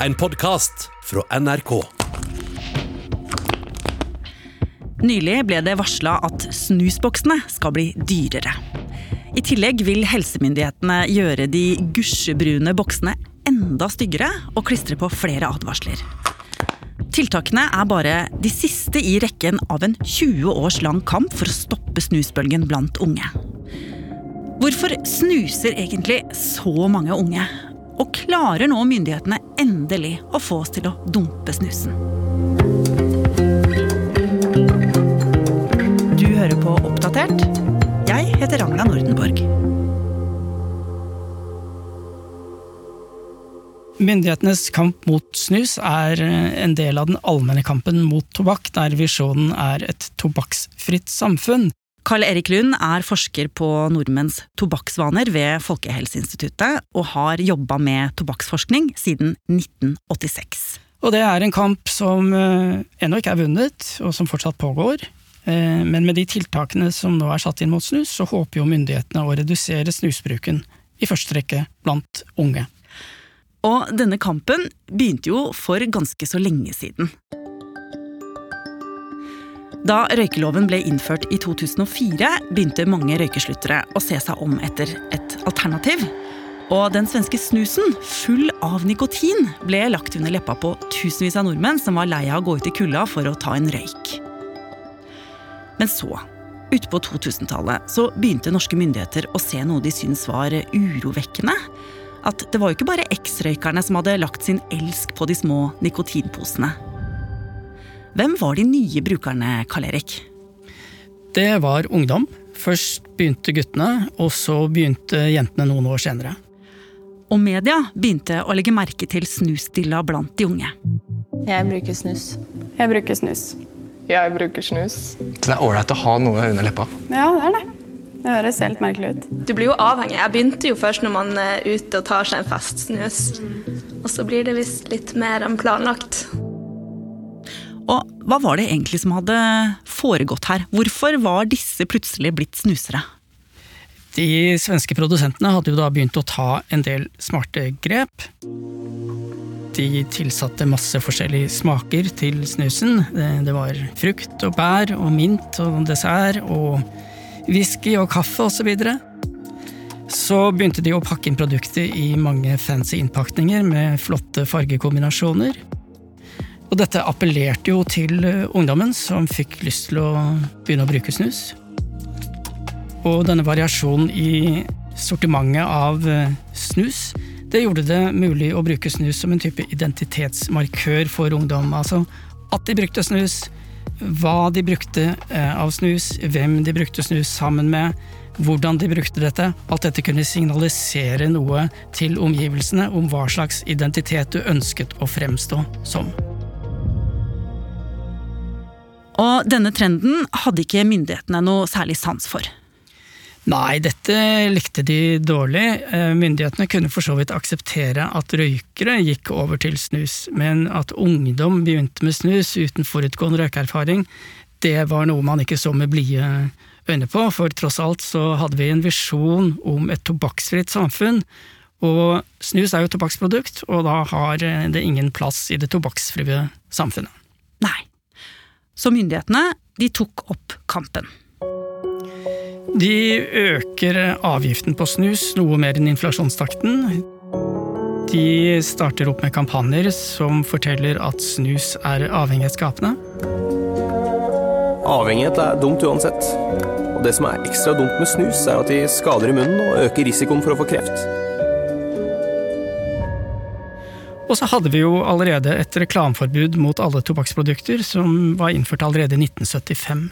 en podkast fra NRK. Nylig ble det varsla at snusboksene skal bli dyrere. I tillegg vil helsemyndighetene gjøre de gusjebrune boksene enda styggere og klistre på flere advarsler. Tiltakene er bare de siste i rekken av en 20 års lang kamp for å stoppe snusbølgen blant unge. Hvorfor snuser egentlig så mange unge? Og klarer nå myndighetene endelig å få oss til å dumpe snusen? Du hører på Oppdatert. Jeg heter Ragna Nordenborg. Myndighetenes kamp mot snus er en del av den allmenne kampen mot tobakk, der visjonen er et tobakksfritt samfunn. Karl Erik Lund er forsker på nordmenns tobakksvaner ved Folkehelseinstituttet, og har jobba med tobakksforskning siden 1986. Og det er en kamp som eh, ennå ikke er vunnet, og som fortsatt pågår. Eh, Men med de tiltakene som nå er satt inn mot snus, så håper jo myndighetene å redusere snusbruken, i første rekke blant unge. Og denne kampen begynte jo for ganske så lenge siden. Da røykeloven ble innført i 2004, begynte mange røykesluttere å se seg om etter et alternativ. Og den svenske snusen, full av nikotin, ble lagt under leppa på tusenvis av nordmenn som var lei av å gå ut i kulda for å ta en røyk. Men så, utpå 2000-tallet, så begynte norske myndigheter å se noe de syntes var urovekkende. At det var jo ikke bare eks-røykerne som hadde lagt sin elsk på de små nikotinposene. Hvem var de nye brukerne, Karl Erik? Det var ungdom. Først begynte guttene, og så begynte jentene noen år senere. Og media begynte å legge merke til snusdilla blant de unge. Jeg bruker snus. Jeg bruker snus. Jeg bruker snus. Det er ålreit å ha noe under leppa. Ja, det er det. Det høres helt merkelig ut. Du blir jo avhengig. Jeg begynte jo først når man er ute og tar seg en festsnus. Og så blir det visst litt mer enn planlagt. Og hva var det egentlig som hadde foregått her? Hvorfor var disse plutselig blitt snusere? De svenske produsentene hadde jo da begynt å ta en del smarte grep. De tilsatte masse forskjellige smaker til snusen. Det det var frukt og bær og mint og dessert og whisky og kaffe osv. Så, videre. så begynte de å pakke inn produktet i mange fancy innpakninger med flotte fargekombinasjoner. Og dette appellerte jo til eh, ungdommen, som fikk lyst til å begynne å bruke snus. Og denne variasjonen i sortimentet av eh, snus, det gjorde det mulig å bruke snus som en type identitetsmarkør for ungdom. Altså at de brukte snus, hva de brukte eh, av snus, hvem de brukte snus sammen med, hvordan de brukte dette. Alt dette kunne signalisere noe til omgivelsene om hva slags identitet du ønsket å fremstå som. Og denne trenden hadde ikke myndighetene noe særlig sans for. Nei, dette likte de dårlig. Eh, Myndighetene kunne for så vidt akseptere at røykere gikk over til snus, men at ungdom begynte med snus uten forutgående røykeerfaring, det var noe man ikke så med blide øyne på, for tross alt så hadde vi en visjon om et tobakksfritt samfunn, og snus er jo et tobakksprodukt, og da har det ingen plass i det tobakksfrie samfunnet. Nei. Så myndighetene de tok opp kampen. De øker avgiften på snus noe mer enn inflasjonstakten. De starter opp med kampanjer som forteller at snus er avhengighetsskapende. Avhengighet er dumt uansett. Og det som er ekstra dumt med snus, er at de skader i munnen og øker risikoen for å få kreft. Og så hadde vi jo allerede et reklameforbud mot alle tobakksprodukter, som var innført allerede i 1975.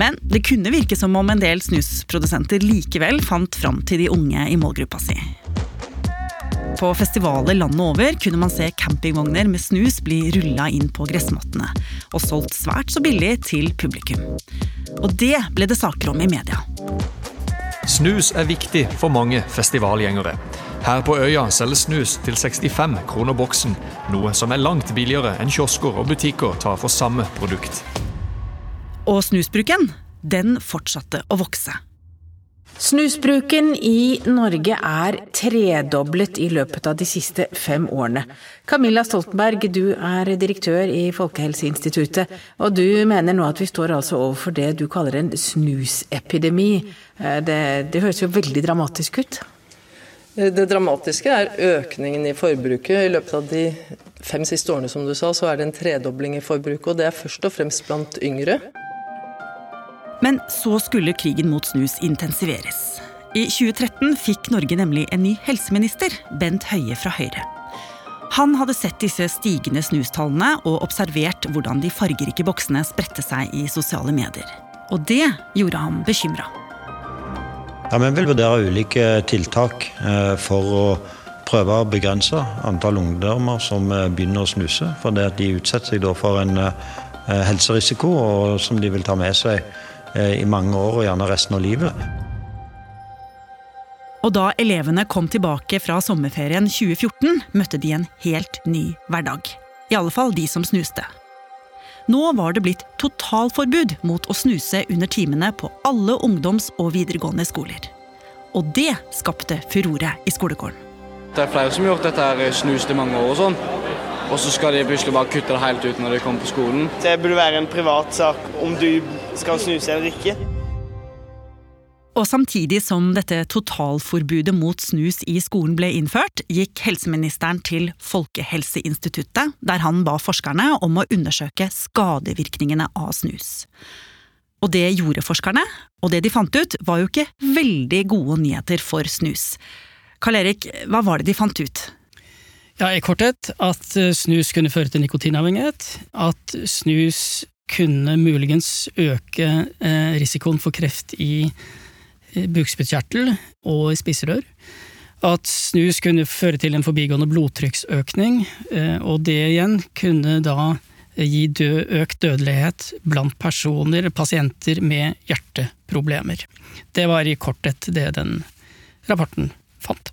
Men det kunne virke som om en del snusprodusenter likevel fant fram til de unge i målgruppa si. På festivaler landet over kunne man se campingvogner med snus bli rulla inn på gressmattene, og solgt svært så billig til publikum. Og det ble det saker om i media. Snus er viktig for mange festivalgjengere. Her på øya selges snus til 65 kroner boksen, noe som er langt billigere enn kiosker og butikker tar for samme produkt. Og snusbruken, den fortsatte å vokse. Snusbruken i Norge er tredoblet i løpet av de siste fem årene. Camilla Stoltenberg, du er direktør i Folkehelseinstituttet, og du mener nå at vi står altså overfor det du kaller en snusepidemi. Eh, det, det høres jo veldig dramatisk ut? Det dramatiske er økningen i forbruket. I løpet av de fem siste årene som du sa, så er det en tredobling i forbruket, og det er først og fremst blant yngre. Men så skulle krigen mot snus intensiveres. I 2013 fikk Norge nemlig en ny helseminister, Bent Høie fra Høyre. Han hadde sett disse stigende snustallene og observert hvordan de fargerike boksene spredte seg i sosiale medier. Og det gjorde ham bekymra. Ja, vi vil vurdere ulike tiltak eh, for å prøve å begrense antall ungdommer som eh, begynner å snuse. For det at de utsetter seg for en eh, helserisiko som de vil ta med seg i mange år, og gjerne resten av livet. Og da elevene kom tilbake fra sommerferien 2014, møtte de en helt ny hverdag. I alle fall de som snuste. Nå var det blitt totalforbud mot å snuse under timene på alle ungdoms- og videregående skoler. Og det skapte furore i skolegården. Det er flere som har gjort dette her snust i mange år og sånn. Og så skal de plutselig bare kutte det helt ut når de kommer på skolen. Det burde være en privat sak om du skal snuse eller ikke. Og samtidig som dette totalforbudet mot snus i skolen ble innført, gikk helseministeren til Folkehelseinstituttet, der han ba forskerne om å undersøke skadevirkningene av snus. Og det gjorde forskerne, og det de fant ut, var jo ikke veldig gode nyheter for snus. Karl Erik, hva var det de fant ut? Ja, I korthet at eh, snus kunne føre til nikotinavhengighet. At snus kunne muligens øke eh, risikoen for kreft i bukspyttkjertel og i spiserør. At snus kunne føre til en forbigående blodtrykksøkning, og det igjen kunne da gi død, økt dødelighet blant personer, pasienter med hjerteproblemer. Det var i korthet det den rapporten fant.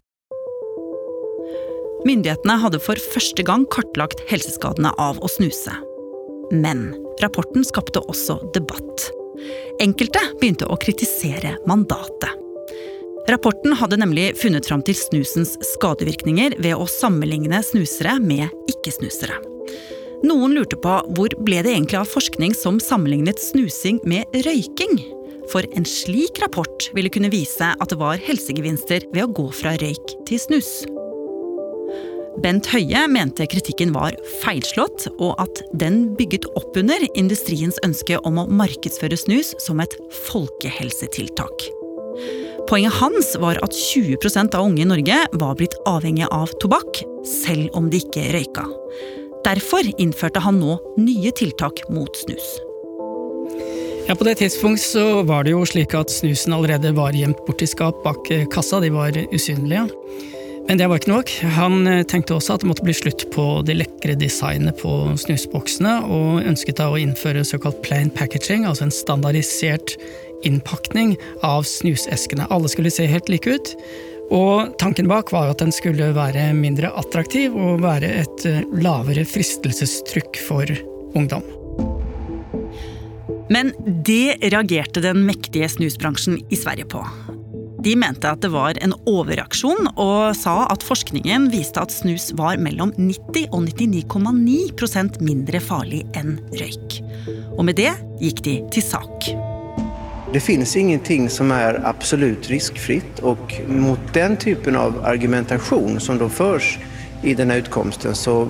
Myndighetene hadde for første gang kartlagt helseskadene av å snuse. Men rapporten skapte også debatt. Enkelte begynte å kritisere mandatet. Rapporten hadde nemlig funnet fram til snusens skadevirkninger ved å sammenligne snusere med ikke-snusere. Noen lurte på hvor ble det egentlig av forskning som sammenlignet snusing med røyking? For en slik rapport ville kunne vise at det var helsegevinster ved å gå fra røyk til snus. Bent Høie mente kritikken var feilslått, og at den bygget opp under industriens ønske om å markedsføre snus som et folkehelsetiltak. Poenget hans var at 20% av unge i Norge var blitt avhengige av tobakk, selv om de ikke røyka. Derfor innførte han nå nye tiltak mot snus. Ja, På det tidspunkt så var det jo slik at snusen allerede var gjemt bort i skap bak kassa, de var usynlige. Men det var ikke nok. Han eh, tenkte også at det måtte bli slutt på det lekre designet på snusboksene, og ønsket da å innføre såkalt plain packaging, altså en standardisert innpakning av snuseskene. Alle skulle se helt like ut. Og tanken bak var at den skulle være mindre attraktiv og være et eh, lavere fristelsestrykk for ungdom. Men det reagerte den mektige snusbransjen i Sverige på. De mente at det var en overreaksjon, og sa at forskningen viste at snus var mellom 90 og 99,9% mindre farlig enn røyk. Og med det gikk de til sak. Det finnes ingenting som er absolutt riskfritt, og mot den typen av argumentasjon som da føres i denne utkomsten, så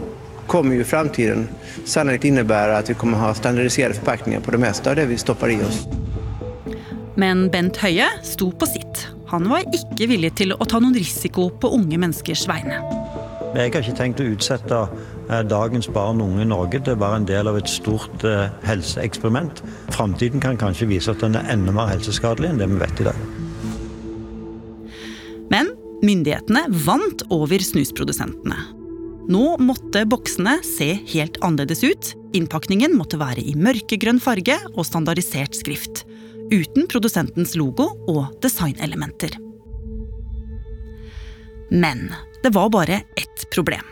kommer jo framtiden sannolikt innebære at vi kommer ha standardiserte forpakninger på det meste av det vi stopper i oss. Men Bent Høie sto på sitt. Han var ikke villig til å ta noen risiko på unge menneskers vegne. Jeg har ikke tenkt å utsette eh, dagens barn og unge i Norge til å være en del av et stort eh, helseeksperiment. Framtiden kan kanskje vise at den er enda mer helseskadelig enn det vi vet i dag. Men myndighetene vant over snusprodusentene. Nå måtte boksene se helt annerledes ut. Innpakningen måtte være i mørkegrønn farge og standardisert skrift uten produsentens logo og designelementer. Men det var bare ett problem.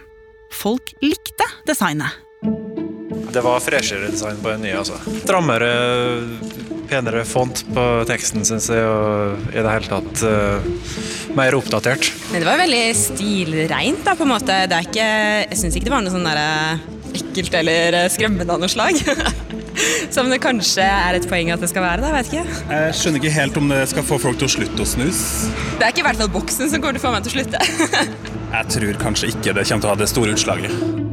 Folk likte designet. Det var freshere design på den nye. altså. Strammere penere font på teksten, syns jeg, og i det hele tatt uh, mer oppdatert. Men det var veldig stilreint, da, på en måte. Det er ikke, jeg syns ikke det var noe sånn der eh, ekkelt eller eh, skremmende av noe slag. Som det kanskje er et poeng at det skal være. da, vet ikke. Jeg skjønner ikke helt om det skal få folk til å slutte å snuse. Det er ikke i hvert fall boksen som kommer til å få meg til å slutte. jeg tror kanskje ikke det kommer til å ha det store utslaget.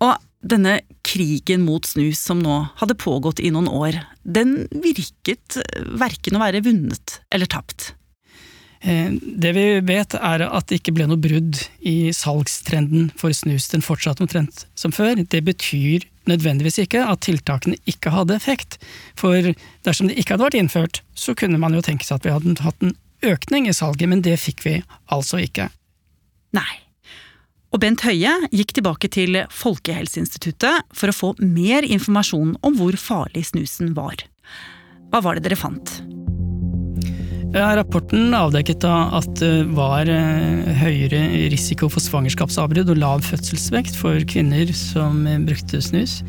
Og denne krigen mot snus som nå hadde pågått i noen år, den virket verken å være vunnet eller tapt. Eh, det vi vet er at det ikke ble noe brudd i salgstrenden for snus. Den fortsatte omtrent som før. Det betyr nødvendigvis ikke at tiltakene ikke hadde effekt. For dersom det ikke hadde vært innført, så kunne man jo tenke seg at vi hadde hatt en økning i salget, men det fikk vi altså ikke. Nei. Og Bent Høie gikk tilbake til Folkehelseinstituttet for å få mer informasjon om hvor farlig snusen var. Hva var det dere fant? Rapporten avdekket da at det var eh, høyere risiko for svangerskapsavbrudd og lav fødselsvekt for kvinner som brukte snus.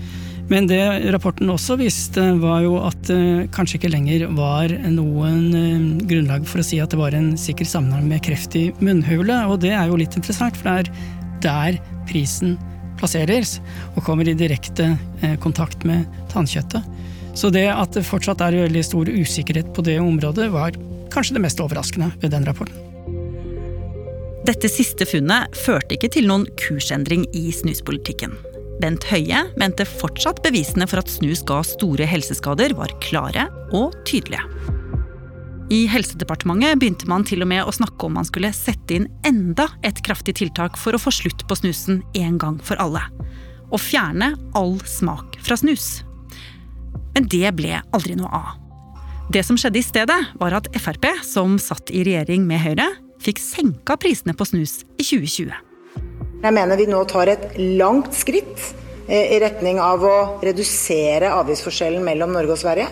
Men det rapporten også viste, var jo at det kanskje ikke lenger var noen eh, grunnlag for å si at det var en sikker sammenheng med kreft i munnhule, og det er jo litt interessant, for det er der prisen plasseres, og kommer i direkte eh, kontakt med tannkjøttet. Så det at det fortsatt er veldig stor usikkerhet på det området, var kanskje det mest overraskende ved den rapporten. Dette siste funnet førte ikke til noen kursendring i snuspolitikken. Bent Høie mente fortsatt bevisene for at snus ga store helseskader, var klare og tydelige. I Helsedepartementet begynte man til og med å snakke om man skulle sette inn enda et kraftig tiltak for å få slutt på snusen en gang for alle. Og fjerne all smak fra snus. Men det ble aldri noe av. Det som skjedde i stedet, var at Frp, som satt i regjering med Høyre, fikk senka prisene på snus i 2020. Jeg mener vi nå tar et langt skritt eh, i retning av å redusere avgiftsforskjellen mellom Norge og Sverige.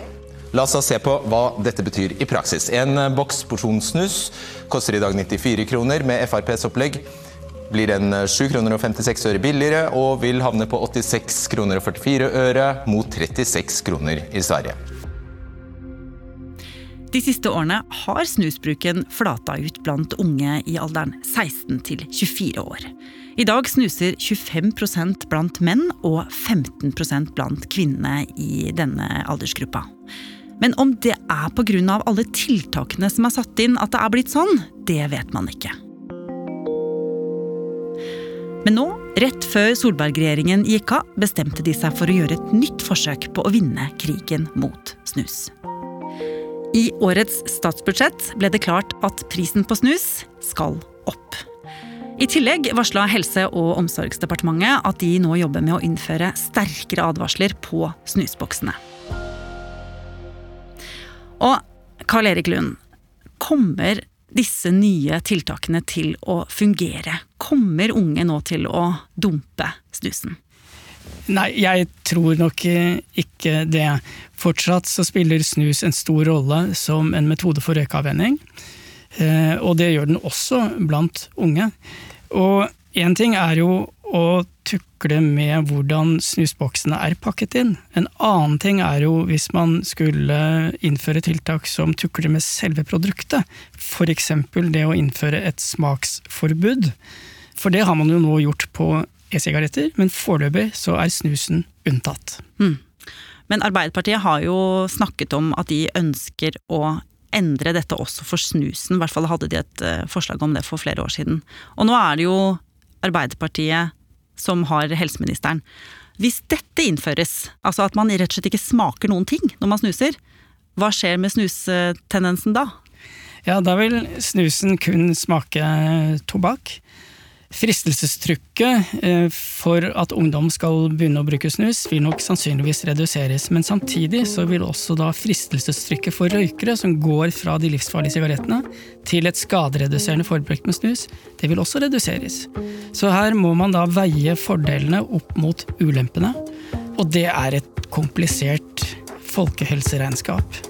La oss da se på hva dette betyr i praksis. En eh, boks porsjonssnus koster i dag 94 kroner. Med FrPs opplegg blir den 7 eh, kroner og 56 øre billigere og vil havne på 86 kroner og 44 øre mot 36 kroner i Sverige. De siste årene har snusbruken flata ut blant unge i alderen 16 til 24 år. I dag snuser 25% blant menn og 15% blant kvinnene i denne aldersgruppa. Men om det er pga. alle tiltakene som er satt inn at det er blitt sånn, det vet man ikke. Men nå, rett før Solberg-regjeringen gikk av, bestemte de seg for å gjøre et nytt forsøk på å vinne krigen mot snus. I årets statsbudsjett ble det klart at prisen på snus skal opp. I tillegg varsla Helse- og omsorgsdepartementet at de nå jobber med å innføre sterkere advarsler på snusboksene. Og Karl Erik Lund, kommer disse nye tiltakene til å fungere? Kommer unge nå til å dumpe snusen? Nei, jeg tror nok ikke det. Fortsatt så spiller snus en stor rolle som en metode for røykeavvenning. Eh, og det gjør den også blant unge. Og én ting er jo å tukle med hvordan snusboksene er pakket inn. En annen ting er jo hvis man skulle innføre tiltak som tukler med selve produktet. F.eks. det å innføre et smaksforbud. For det har man jo nå gjort på e-sigaretter, men foreløpig så er snusen unntatt. Mm. Men Arbeiderpartiet har jo snakket om at de ønsker å endre dette også for snusen. I hvert fall hadde de et eh, forslag om det for flere år siden. Og nå er det jo Arbeiderpartiet som har helseministeren. Hvis dette innføres, altså at man rett og slett ikke smaker noen ting når man snuser, hva skjer med snustendensen da? Ja, da vil snusen kun smake tobakk. Fristelsestrykket eh, for at ungdom skal begynne å bruke snus, vil nok sannsynligvis reduseres. Men samtidig så vil også da fristelsestrykket for røykere, som går fra de livsfarlige sigarettene til et skadereduserende forbruk med snus, det vil også reduseres. Så her må man da veie fordelene opp mot ulempene. Og det er et komplisert folkehelseregnskap.